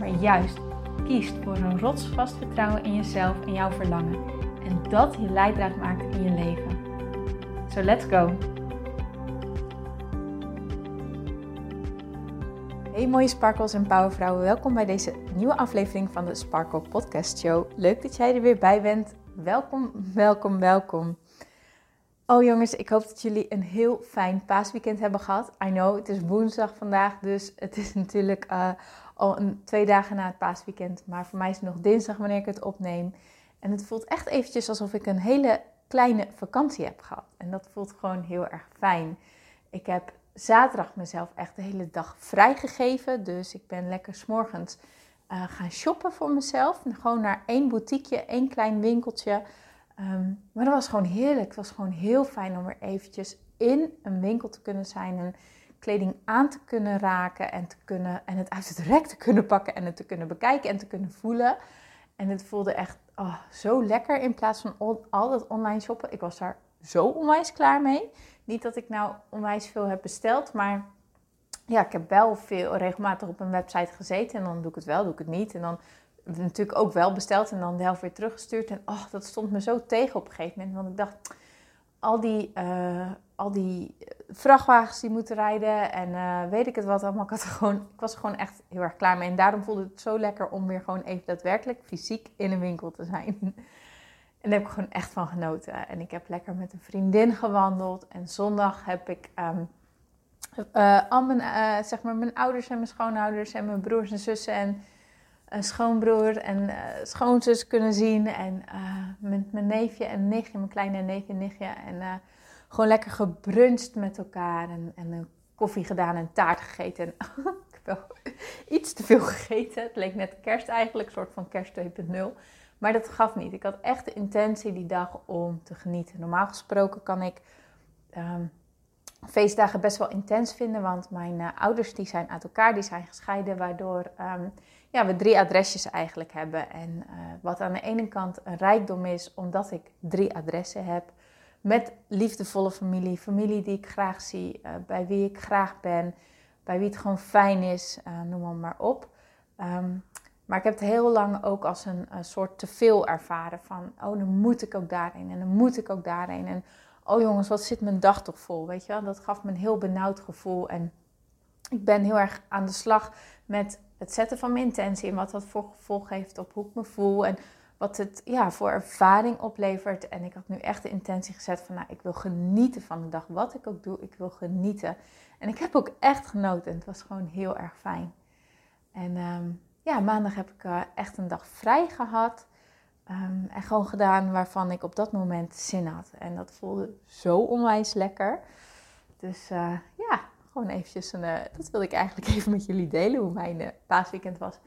maar juist kiest voor een rotsvast vertrouwen in jezelf en jouw verlangen. En dat je leidraad maakt in je leven. So let's go! Hey mooie sparkles en powervrouwen, welkom bij deze nieuwe aflevering van de Sparkle Podcast Show. Leuk dat jij er weer bij bent. Welkom, welkom, welkom. Oh jongens, ik hoop dat jullie een heel fijn paasweekend hebben gehad. I know, het is woensdag vandaag, dus het is natuurlijk uh, al een, twee dagen na het paasweekend. Maar voor mij is het nog dinsdag wanneer ik het opneem. En het voelt echt eventjes alsof ik een hele kleine vakantie heb gehad. En dat voelt gewoon heel erg fijn. Ik heb zaterdag mezelf echt de hele dag vrijgegeven. Dus ik ben lekker s'morgens uh, gaan shoppen voor mezelf. Gewoon naar één boutiqueje, één klein winkeltje. Um, maar dat was gewoon heerlijk. Het was gewoon heel fijn om er eventjes in een winkel te kunnen zijn. En kleding aan te kunnen raken en, te kunnen, en het uit het rek te kunnen pakken en het te kunnen bekijken en te kunnen voelen. En het voelde echt oh, zo lekker in plaats van al dat online shoppen. Ik was daar zo onwijs klaar mee. Niet dat ik nou onwijs veel heb besteld, maar ja, ik heb wel veel regelmatig op een website gezeten. En dan doe ik het wel, doe ik het niet. En dan natuurlijk ook wel besteld en dan de helft weer teruggestuurd. En oh, dat stond me zo tegen op een gegeven moment. Want ik dacht, al die, uh, al die vrachtwagens die moeten rijden en uh, weet ik het wat allemaal. Ik, had gewoon, ik was gewoon echt heel erg klaar mee. En daarom voelde het zo lekker om weer gewoon even daadwerkelijk fysiek in een winkel te zijn. En daar heb ik gewoon echt van genoten. En ik heb lekker met een vriendin gewandeld. En zondag heb ik um, uh, al mijn, zeg maar mijn ouders en mijn schoonouders en mijn broers en zussen en een schoonbroer en schoonzus kunnen zien. En mijn neefje en nichtje, mijn kleine neefje en nichtje. En gewoon lekker gebruncht met elkaar. En, en een koffie gedaan en taart gegeten. En ik heb wel iets te veel gegeten. Het leek net kerst eigenlijk, een soort van kerst 2.0. Maar dat gaf niet. Ik had echt de intentie die dag om te genieten. Normaal gesproken kan ik um, feestdagen best wel intens vinden. Want mijn ouders die zijn uit elkaar, die zijn gescheiden. Waardoor... Um, ja, we drie adresjes eigenlijk hebben. En uh, wat aan de ene kant een rijkdom is, omdat ik drie adressen heb. Met liefdevolle familie, familie die ik graag zie, uh, bij wie ik graag ben, bij wie het gewoon fijn is, uh, noem maar, maar op. Um, maar ik heb het heel lang ook als een, een soort teveel ervaren van, oh dan moet ik ook daarheen en dan moet ik ook daarheen. En oh jongens, wat zit mijn dag toch vol, weet je wel. Dat gaf me een heel benauwd gevoel en ik ben heel erg aan de slag met het zetten van mijn intentie en wat dat voor gevolg heeft op hoe ik me voel en wat het ja, voor ervaring oplevert. En ik had nu echt de intentie gezet van, nou, ik wil genieten van de dag. Wat ik ook doe, ik wil genieten. En ik heb ook echt genoten. Het was gewoon heel erg fijn. En um, ja, maandag heb ik uh, echt een dag vrij gehad. Um, en gewoon gedaan waarvan ik op dat moment zin had. En dat voelde zo onwijs lekker. Dus uh, ja, gewoon eventjes een, uh, dat wilde ik eigenlijk even met jullie delen, hoe mijn paasweekend was.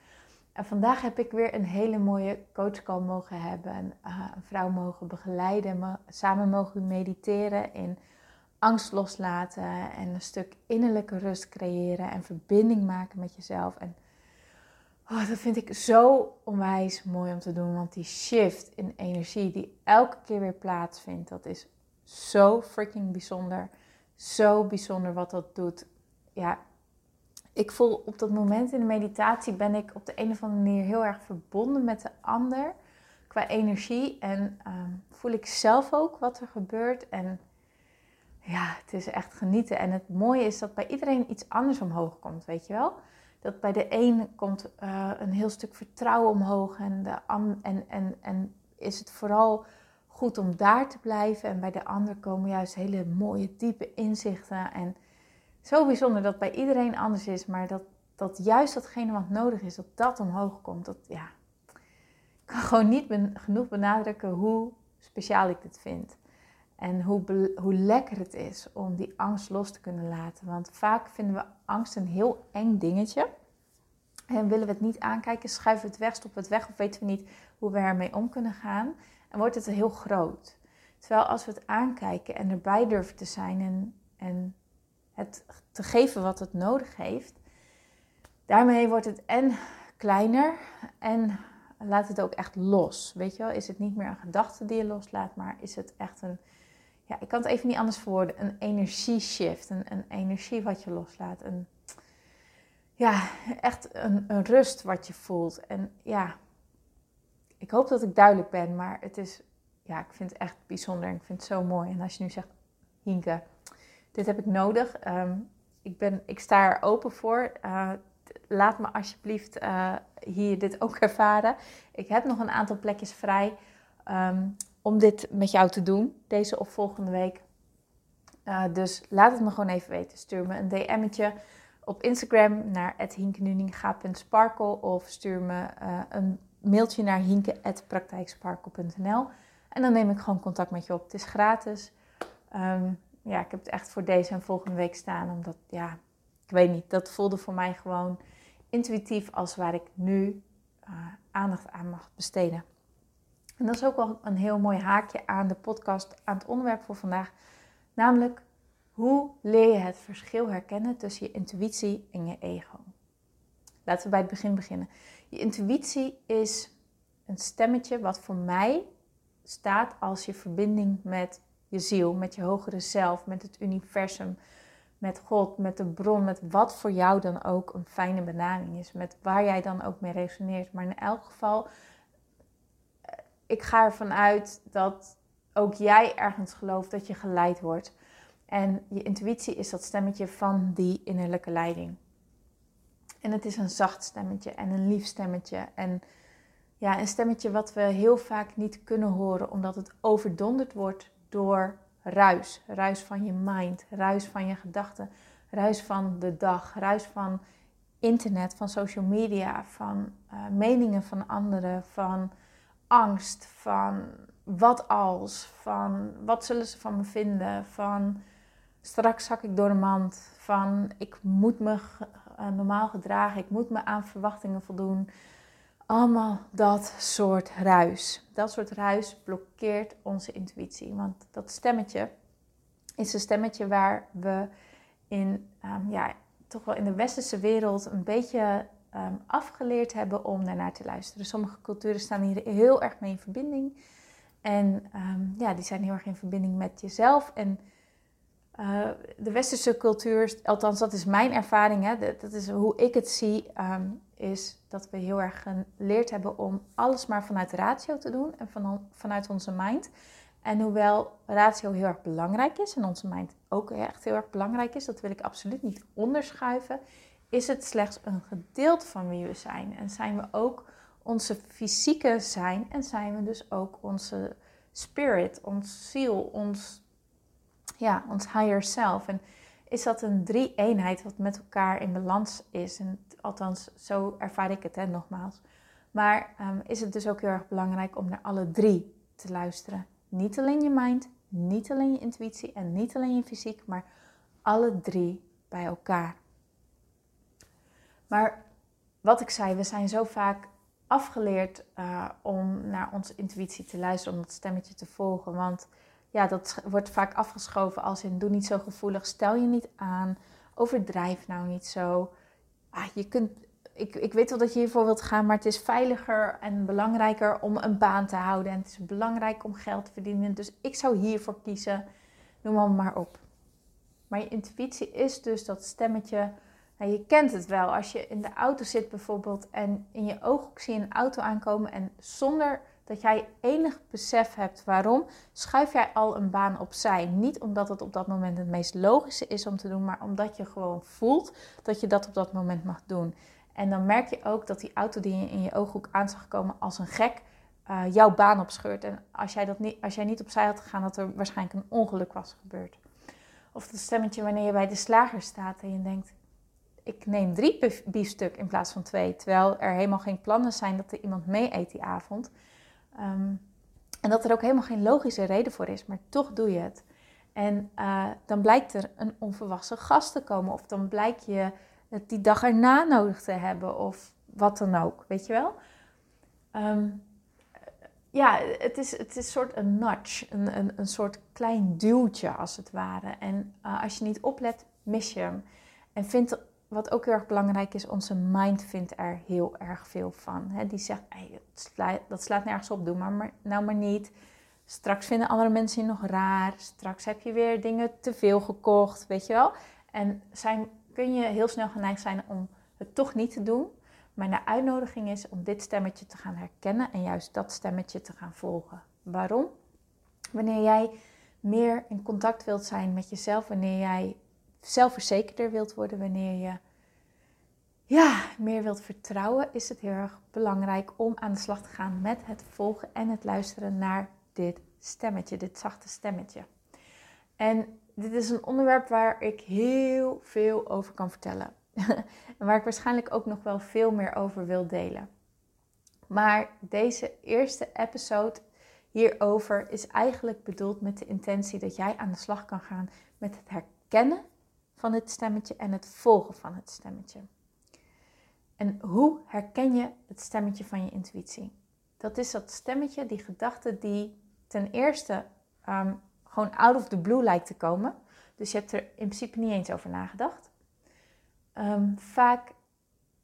En vandaag heb ik weer een hele mooie coachcall mogen hebben. Een, uh, een vrouw mogen begeleiden, me, samen mogen mediteren in angst loslaten. En een stuk innerlijke rust creëren en verbinding maken met jezelf. En oh, dat vind ik zo onwijs mooi om te doen. Want die shift in energie die elke keer weer plaatsvindt, dat is zo freaking bijzonder zo bijzonder wat dat doet. Ja, ik voel op dat moment in de meditatie ben ik op de een of andere manier heel erg verbonden met de ander qua energie. En um, voel ik zelf ook wat er gebeurt. En ja, het is echt genieten. En het mooie is dat bij iedereen iets anders omhoog komt, weet je wel? Dat bij de een komt uh, een heel stuk vertrouwen omhoog en, de en, en, en is het vooral goed om daar te blijven. En bij de ander komen juist hele mooie, diepe inzichten. En zo bijzonder dat bij iedereen anders is, maar dat, dat juist datgene wat nodig is, dat dat omhoog komt. Dat, ja, ik kan gewoon niet genoeg benadrukken hoe speciaal ik dit vind. En hoe, hoe lekker het is om die angst los te kunnen laten. Want vaak vinden we angst een heel eng dingetje. En willen we het niet aankijken, schuiven we het weg, stoppen we het weg of weten we niet hoe we ermee om kunnen gaan. En wordt het heel groot. Terwijl als we het aankijken en erbij durven te zijn en, en het te geven wat het nodig heeft, daarmee wordt het en kleiner en laat het ook echt los. Weet je wel, is het niet meer een gedachte die je loslaat, maar is het echt een, ja, ik kan het even niet anders verwoorden, een energieshift, een, een energie wat je loslaat. Een, ja, echt een, een rust wat je voelt. En ja, ik hoop dat ik duidelijk ben, maar het is, ja, ik vind het echt bijzonder. Ik vind het zo mooi. En als je nu zegt, Hinke, dit heb ik nodig. Ehm, ik, ben, ik sta er open voor. Uh, laat me alsjeblieft uh, hier dit ook ervaren. Ik heb nog een aantal plekjes vrij um, om dit met jou te doen, deze of volgende week. Uh, dus laat het me gewoon even weten. Stuur me een DM'tje op Instagram naar hinkenuninga.sparkle of stuur me een mailtje naar hinke.praktijksparkle.nl en dan neem ik gewoon contact met je op. Het is gratis. Um, ja, ik heb het echt voor deze en volgende week staan, omdat ja, ik weet niet, dat voelde voor mij gewoon intuïtief als waar ik nu uh, aandacht aan mag besteden. En dat is ook wel een heel mooi haakje aan de podcast, aan het onderwerp voor vandaag. Namelijk, hoe leer je het verschil herkennen tussen je intuïtie en je ego? Laten we bij het begin beginnen. Je intuïtie is een stemmetje wat voor mij staat als je verbinding met je ziel, met je hogere zelf, met het universum, met God, met de bron, met wat voor jou dan ook een fijne benaming is, met waar jij dan ook mee resoneert. Maar in elk geval, eh, ik ga ervan uit dat ook jij ergens gelooft dat je geleid wordt. En je intuïtie is dat stemmetje van die innerlijke leiding. En het is een zacht stemmetje en een lief stemmetje. En ja, een stemmetje wat we heel vaak niet kunnen horen, omdat het overdonderd wordt door ruis. Ruis van je mind, ruis van je gedachten, ruis van de dag, ruis van internet, van social media, van uh, meningen van anderen, van angst, van wat als, van wat zullen ze van me vinden, van straks zak ik door de mand, van ik moet me uh, normaal gedragen, ik moet me aan verwachtingen voldoen. Allemaal dat soort ruis. Dat soort ruis blokkeert onze intuïtie. Want dat stemmetje is een stemmetje waar we in, um, ja, toch wel in de westerse wereld een beetje um, afgeleerd hebben om daarnaar te luisteren. Sommige culturen staan hier heel erg mee in verbinding. En um, ja, die zijn heel erg in verbinding met jezelf. En uh, de westerse cultuur, althans dat is mijn ervaring, hè, dat, is hoe ik het zie, is dat we heel erg geleerd hebben om alles maar vanuit ratio te doen en van, vanuit onze mind. En hoewel ratio heel erg belangrijk is en onze mind ook echt heel erg belangrijk is, dat wil ik absoluut niet onderschuiven, is het slechts een gedeelte van wie we zijn. En zijn we ook onze fysieke zijn en zijn we dus ook onze spirit, ons ziel, ons, ja, ons higher self. En is dat een drie-eenheid wat met elkaar in balans is. En althans, zo ervaar ik het, hè, nogmaals. Maar um, is het dus ook heel erg belangrijk om naar alle drie te luisteren. Niet alleen je mind, niet alleen je intuïtie en niet alleen je fysiek, maar alle drie bij elkaar. Maar wat ik zei, we zijn zo vaak afgeleerd uh, om naar onze intuïtie te luisteren, om dat stemmetje te volgen. Want ja, dat wordt vaak afgeschoven als in doe niet zo gevoelig, stel je niet aan, overdrijf nou niet zo. Ah, je kunt, ik, ik weet wel dat je hiervoor wilt gaan, maar het is veiliger en belangrijker om een baan te houden. En het is belangrijk om geld te verdienen. Dus ik zou hiervoor kiezen. Noem maar, maar op. Maar je intuïtie is dus dat stemmetje. Nou, je kent het wel. Als je in de auto zit bijvoorbeeld en in je ooghoek zie je een auto aankomen en zonder dat jij enig besef hebt waarom, schuif jij al een baan opzij. Niet omdat het op dat moment het meest logische is om te doen, maar omdat je gewoon voelt dat je dat op dat moment mag doen. En dan merk je ook dat die auto die je in je ooghoek aan zag komen als een gek, uh, jouw baan opscheurt. En als jij, dat niet, als jij niet opzij had gegaan, dat er waarschijnlijk een ongeluk was gebeurd. Of dat stemmetje wanneer je bij de slager staat en je denkt, ik neem drie biefstuk in plaats van twee. Terwijl er helemaal geen plannen zijn dat er iemand mee eet die avond. Um, en dat er ook helemaal geen logische reden voor is, maar toch doe je het. En uh, dan blijkt er een onverwachte gast te komen. Of dan blijkt je het die dag erna nodig te hebben. Of wat dan ook, weet je wel? Ehm, ja, het is, het is een soort een nudge, een, een, een soort klein duwtje als het ware. En uh, als je niet oplet, mis je hem. En vind, wat ook heel erg belangrijk is, onze mind vindt er heel erg veel van. Die zegt, dat slaat nergens op, doe maar, maar nou maar niet. Straks vinden andere mensen je nog raar. Straks heb je weer dingen te veel gekocht, weet je wel. En zijn, kun je heel snel geneigd zijn om het toch niet te doen. Maar de uitnodiging is om dit stemmetje te gaan herkennen en juist dat stemmetje te gaan volgen. Waarom? Wanneer jij meer in contact wilt zijn met jezelf, wanneer jij zelfverzekerder wilt worden, wanneer je ja, meer wilt vertrouwen, is het heel erg belangrijk om aan de slag te gaan met het volgen en het luisteren naar dit stemmetje, dit zachte stemmetje. En dit is een onderwerp waar ik heel veel over kan vertellen. en waar ik waarschijnlijk ook nog wel veel meer over wil delen. Maar deze eerste episode hierover is eigenlijk bedoeld met de intentie dat jij aan de slag kan gaan met het herkennen van het stemmetje en het volgen van het stemmetje. En hoe herken je het stemmetje van je intuïtie? Dat is dat stemmetje, die gedachte die ten eerste um, gewoon out of the blue lijkt te komen. Dus je hebt er in principe niet eens over nagedacht. Um, vaak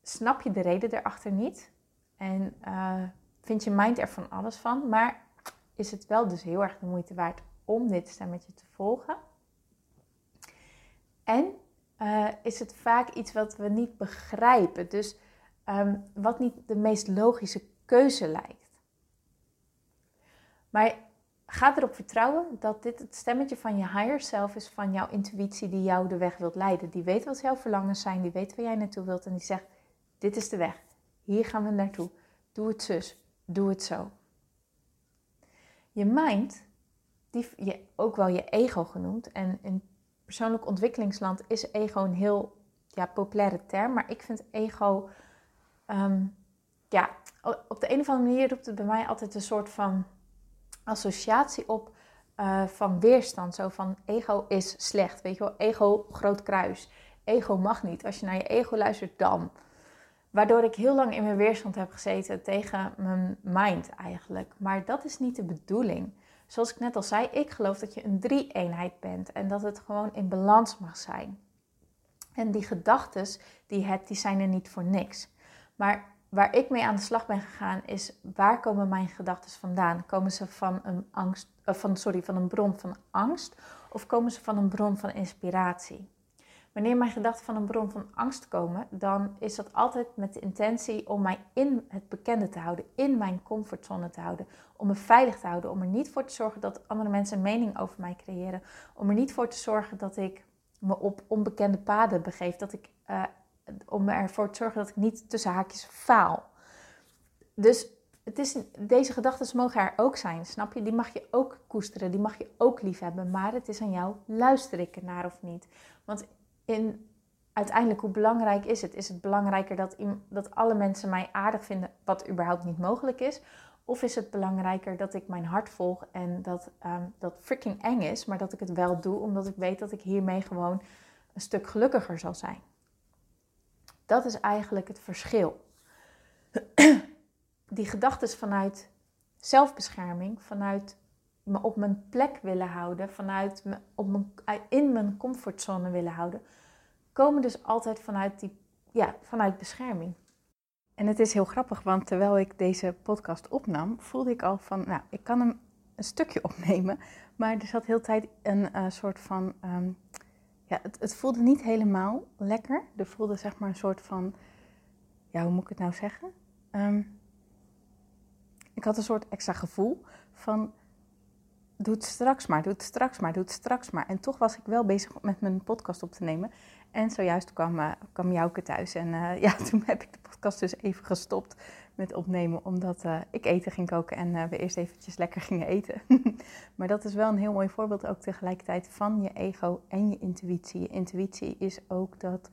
snap je de reden erachter niet en uh, vind je mind er van alles van, maar is het wel dus heel erg de moeite waard om dit stemmetje te volgen. En uh, is het vaak iets wat we niet begrijpen, dus um, wat niet de meest logische keuze lijkt. Maar ga erop vertrouwen dat dit het stemmetje van je higher self is, van jouw intuïtie die jou de weg wilt leiden. Die weet wat jouw verlangens zijn, die weet waar jij naartoe wilt en die zegt, dit is de weg, hier gaan we naartoe. Doe het zus, doe het zo. Je mind, die, je, ook wel je ego genoemd, en in persoonlijk ontwikkelingsland is ego een heel ja, populaire term, maar ik vind ego, um, ja, op de een of andere manier roept het bij mij altijd een soort van associatie op uh, van weerstand. Zo van ego is slecht. Weet je wel, ego groot kruis. Ego mag niet. Als je naar je ego luistert, dan. Waardoor ik heel lang in mijn weerstand heb gezeten tegen mijn mind eigenlijk. Maar dat is niet de bedoeling. Zoals ik net al zei, ik geloof dat je een drie-eenheid bent en dat het gewoon in balans mag zijn. En die gedachten die je hebt, die zijn er niet voor niks. Maar waar ik mee aan de slag ben gegaan is waar komen mijn gedachten vandaan? Komen ze van een, angst, uh, van, sorry, van een bron van angst of komen ze van een bron van inspiratie? Wanneer mijn gedachten van een bron van angst komen, dan is dat altijd met de intentie om mij in het bekende te houden, in mijn comfortzone te houden, om me veilig te houden, om er niet voor te zorgen dat andere mensen een mening over mij creëren, om er niet voor te zorgen dat ik me op onbekende paden begeef, dat ik uh, om ervoor te zorgen dat ik niet tussen haakjes faal. Dus het is, deze gedachten mogen er ook zijn, snap je? Die mag je ook koesteren, die mag je ook lief hebben. Maar het is aan jou, luister ik ernaar of niet? Want in, uiteindelijk, hoe belangrijk is het? Is het belangrijker dat, dat alle mensen mij aardig vinden, wat überhaupt niet mogelijk is? Of is het belangrijker dat ik mijn hart volg en dat um, dat freaking eng is, maar dat ik het wel doe, omdat ik weet dat ik hiermee gewoon een stuk gelukkiger zal zijn? Dat is eigenlijk het verschil. Die gedachten vanuit zelfbescherming, vanuit me op mijn plek willen houden, vanuit me op mijn, in mijn comfortzone willen houden, komen dus altijd vanuit, die, ja, vanuit bescherming. En het is heel grappig, want terwijl ik deze podcast opnam, voelde ik al van, nou, ik kan hem een stukje opnemen, maar er zat heel tijd een uh, soort van um, ja, het, het, voelde niet helemaal lekker. Er voelde zeg maar een soort van, ja, hoe moet ik het nou zeggen? Um, ik had een soort extra gevoel van, doe het straks maar, doe het straks maar, doe het straks maar. En toch was ik wel bezig met mijn podcast op te nemen. En zojuist kwam, uh, kwam Jouke thuis en uh, ja, toen heb ik de podcast dus even gestopt met opnemen, omdat uh, ik eten ging koken en we eerst eventjes lekker gingen eten. maar dat is wel een heel mooi voorbeeld ook tegelijkertijd van je ego en je intuïtie. Je intuïtie is ook dat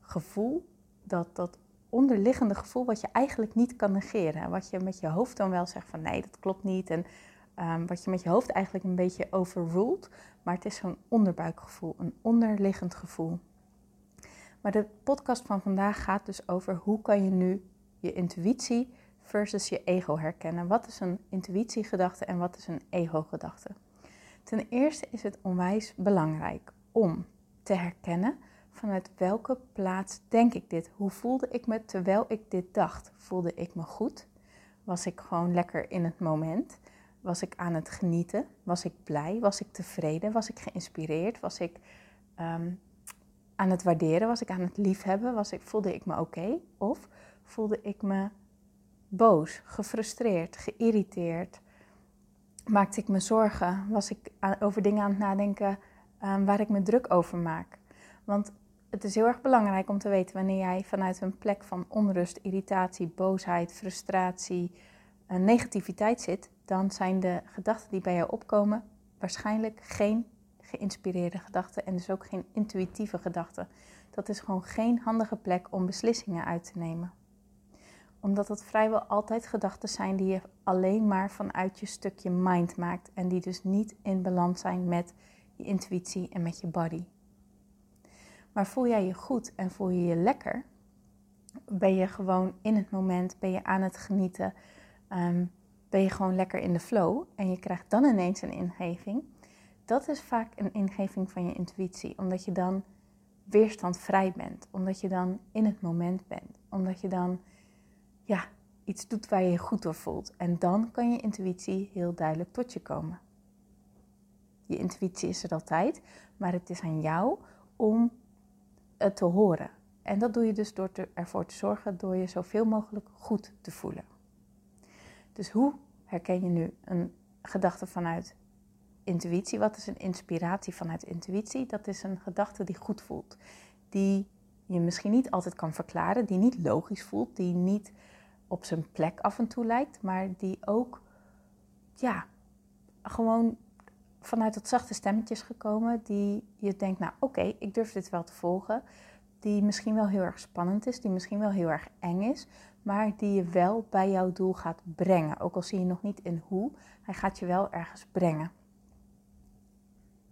gevoel, dat, dat onderliggende gevoel wat je eigenlijk niet kan negeren. Wat je met je hoofd dan wel zegt van nee, dat klopt niet. En um, wat je met je hoofd eigenlijk een beetje overruled. Maar het is zo'n onderbuikgevoel, een onderliggend gevoel. Maar de podcast van vandaag gaat dus over hoe kan je nu je intuïtie versus je ego herkennen. Wat is een intuïtiegedachte en wat is een ego-gedachte? Ten eerste is het onwijs belangrijk om te herkennen vanuit welke plaats denk ik dit? Hoe voelde ik me terwijl ik dit dacht? Voelde ik me goed? Was ik gewoon lekker in het moment? Was ik aan het genieten? Was ik blij? Was ik tevreden? Was ik geïnspireerd? Was ik ehm, aan het waarderen? Was ik aan het liefhebben? Was ik, voelde ik me oké? Of voelde ik me boos, gefrustreerd, geïrriteerd? Maakte ik me zorgen? Was ik over dingen aan het nadenken um, waar ik me druk over maak? Want het is heel erg belangrijk om te weten wanneer jij vanuit een plek van onrust, irritatie, boosheid, frustratie, en negativiteit zit, dan zijn de gedachten die bij jou opkomen waarschijnlijk geen geïnspireerde gedachten en dus ook geen intuïtieve gedachten. Dat is gewoon geen handige plek om beslissingen uit te nemen. Omdat het vrijwel altijd gedachten zijn die je alleen maar vanuit je stukje mind maakt en die dus niet in balans zijn met je intuïtie en met je body. Maar voel jij je goed en voel je je lekker? Ben je gewoon in het moment, ben je aan het genieten, ehm, ben je gewoon lekker in de flow en je krijgt dan ineens een ingeving. Dat is vaak een ingeving van je intuïtie, omdat je dan weerstandvrij bent, omdat je dan in het moment bent, omdat je dan ja, iets doet waar je je goed door voelt. En dan kan je intuïtie heel duidelijk tot je komen. Je intuïtie is er altijd, maar het is aan jou om het te horen. En dat doe je dus door ervoor te zorgen door je zoveel mogelijk goed te voelen. Dus hoe herken je nu een gedachte vanuit intuïtie? Wat is een inspiratie vanuit intuïtie? Dat is een gedachte die goed voelt. Die je misschien niet altijd kan verklaren, die niet logisch voelt, die niet op zijn plek af en toe lijkt, maar die ook, ja, gewoon vanuit dat zachte stemmetjes gekomen die je denkt, nou oké, ik durf dit wel te volgen. Die misschien wel heel erg spannend is, die misschien wel heel erg eng is, maar die je wel bij jouw doel gaat brengen. Ook al zie je nog niet in hoe, hij gaat je wel ergens brengen.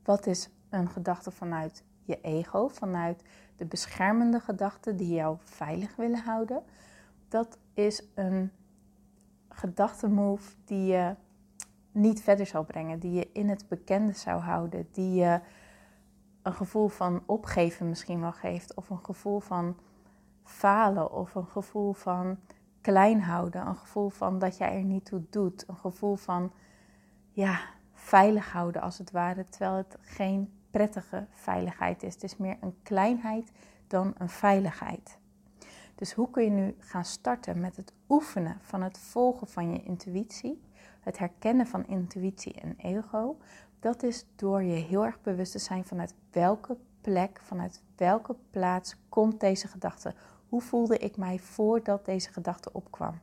Wat is een gedachte vanuit je ego, vanuit de beschermende gedachten die jou veilig willen houden? Dat is een gedachtenmove die je niet verder zal brengen, die je in het bekende zou houden, die je een gevoel van opgeven misschien wel geeft, of een gevoel van falen, of een gevoel van klein houden, een gevoel van dat jij er niet toe doet, een gevoel van ja, veilig houden als het ware, terwijl het geen prettige veiligheid is. Het is meer een kleinheid dan een veiligheid. Dus hoe kun je nu gaan starten met het oefenen van het volgen van je intuïtie? het herkennen van intuïtie en ego, dat is door je heel erg bewust te zijn vanuit welke plek, vanuit welke plaats komt deze gedachte. Hoe voelde ik mij voordat deze gedachte opkwam?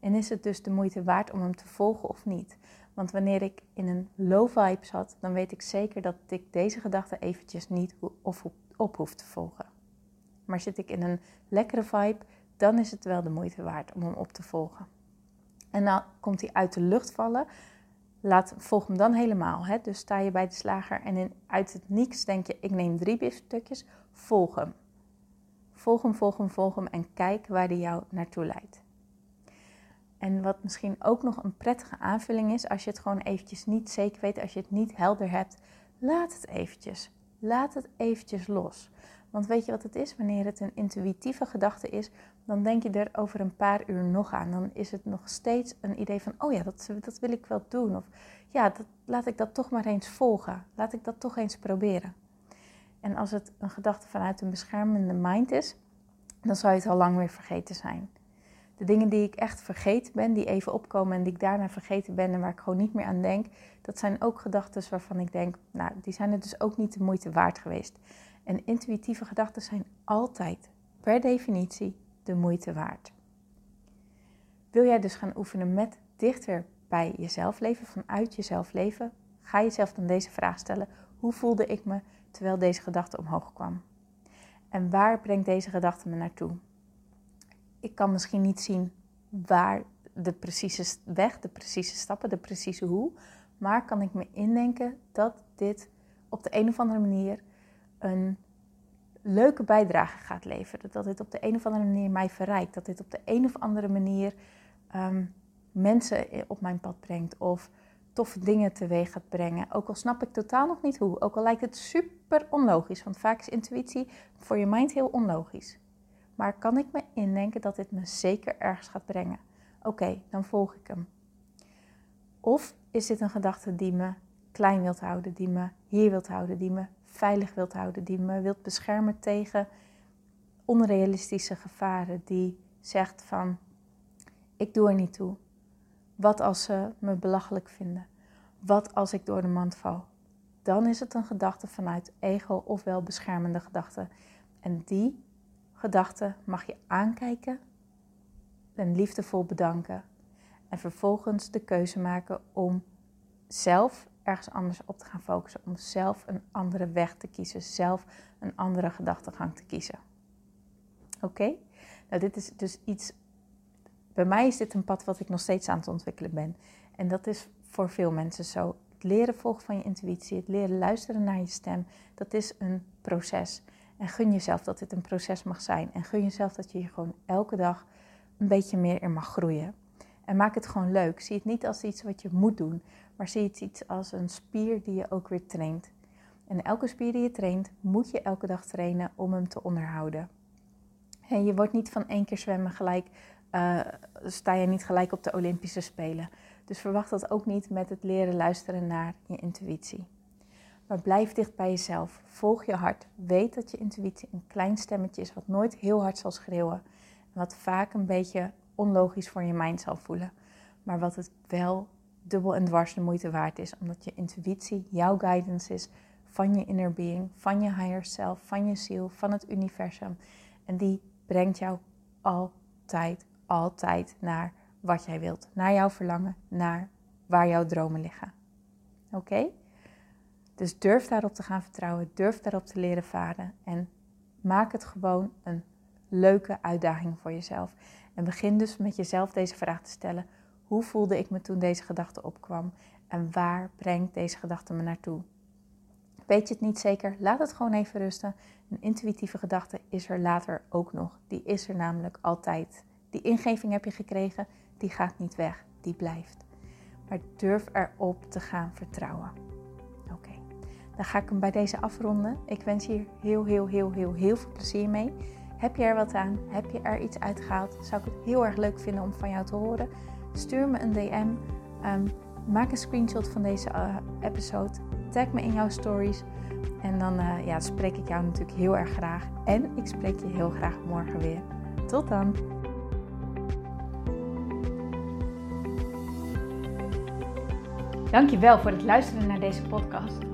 En is het dus de moeite waard om hem te volgen of niet? Want wanneer ik in een low vibe zat, dan weet ik zeker dat ik deze gedachte eventjes niet of op hoef te volgen. Maar zit ik in een lekkere vibe, dan is het wel de moeite waard om hem op te volgen. En dan komt hij uit de lucht vallen. Laat, volg hem dan helemaal. Hè? Dus sta je bij de slager en in, uit het niks denk je: ik neem drie biefstukjes. Volg hem. Volg hem, volg hem, volg hem en kijk waar die jou naartoe leidt. En wat misschien ook nog een prettige aanvulling is, als je het gewoon eventjes niet zeker weet, als je het niet helder hebt, laat het eventjes. Laat het eventjes los. Want weet je wat het is? Wanneer het een intuïtieve gedachte is, dan denk je er over een paar uur nog aan. Dan is het nog steeds een idee van, oh ja, dat, dat wil ik wel doen. Of ja, dat, laat ik dat toch maar eens volgen. Laat ik dat toch eens proberen. En als het een gedachte vanuit een beschermende mind is, dan zou je het al lang weer vergeten zijn. De dingen die ik echt vergeten ben, die even opkomen en die ik daarna vergeten ben en waar ik gewoon niet meer aan denk, dat zijn ook gedachten waarvan ik denk, nou, die zijn het dus ook niet de moeite waard geweest. En intuïtieve gedachten zijn altijd, per definitie, de moeite waard. Wil jij dus gaan oefenen met dichter bij jezelf leven, vanuit jezelf leven, ga jezelf dan deze vraag stellen: hoe voelde ik me terwijl deze gedachte omhoog kwam? En waar brengt deze gedachte me naartoe? Ik kan misschien niet zien waar de precieze weg, de precieze stappen, de precieze hoe, maar kan ik me indenken dat dit op de een of andere manier een leuke bijdrage gaat leveren. Dat dit op de een of andere manier mij verrijkt. Dat dit op de een of andere manier um, mensen op mijn pad brengt. Of toffe dingen teweeg gaat brengen. Ook al snap ik totaal nog niet hoe. Ook al lijkt het super onlogisch. Want vaak is intuïtie voor je mind heel onlogisch. Maar kan ik me indenken dat dit me zeker ergens gaat brengen? Oké, dan volg ik hem. Of is dit een gedachte die me klein wilt houden, die me hier wilt houden, die me veilig wilt houden, die me wilt beschermen tegen onrealistische gevaren, die zegt van ik doe er niet toe. Wat als ze me belachelijk vinden? Wat als ik door de mand val? Dan is het een gedachte vanuit ego ofwel beschermende gedachte. En die gedachte mag je aankijken en liefdevol bedanken. En vervolgens de keuze maken om zelf ergens anders op te gaan focussen. Om zelf een andere weg te kiezen. Zelf een andere gedachtegang te kiezen. Oké? Nou, dit is dus iets. Bij mij is dit een pad wat ik nog steeds aan het ontwikkelen ben. En dat is voor veel mensen zo. Het leren volgen van je intuïtie, het leren luisteren naar je stem, dat is een proces. En gun jezelf dat dit een proces mag zijn. En gun jezelf dat je hier gewoon elke dag een beetje meer in mag groeien. En maak het gewoon leuk. Zie het niet als iets wat je moet doen, maar zie het iets als een spier die je ook weer traint. En elke spier die je traint, moet je elke dag trainen om hem te onderhouden. En je wordt niet van één keer zwemmen gelijk, uh, sta je niet gelijk op de Olympische Spelen. Dus verwacht dat ook niet met het leren luisteren naar je intuïtie. Maar blijf dicht bij jezelf. Volg je hart. Weet dat je intuïtie een klein stemmetje is wat nooit heel hard zal schreeuwen. En wat vaak een beetje onlogisch voor je mind zal voelen. Maar wat het wel dubbel en dwars de moeite waard is. Omdat je intuïtie jouw guidance is van je inner being, van je higher self, van je ziel, van het universum. En die brengt jou altijd, altijd naar wat jij wilt. Naar jouw verlangen, naar waar jouw dromen liggen. Oké? Dus durf daarop te gaan vertrouwen, durf daarop te leren varen en maak het gewoon een leuke uitdaging voor jezelf. En begin dus met jezelf deze vraag te stellen: hoe voelde ik me toen deze gedachte opkwam en waar brengt deze gedachte me naartoe? Weet je het niet zeker? Laat het gewoon even rusten. Een intuïtieve gedachte is er later ook nog. Die is er namelijk altijd. Die ingeving heb je gekregen, die gaat niet weg, die blijft. Maar durf erop te gaan vertrouwen. Dan ga ik hem bij deze afronden. Ik wens je hier heel, heel, heel, heel, heel veel plezier mee. Heb je er wat aan? Heb je er iets uitgehaald? Zou ik het heel erg leuk vinden om van jou te horen. Stuur me een DM. Ehm, maak een screenshot van deze uh, episode. Tag me in jouw stories. En dan uh, ja, spreek ik jou natuurlijk heel erg graag. En ik spreek je heel graag morgen weer. Tot dan! Dankjewel voor het luisteren naar deze podcast.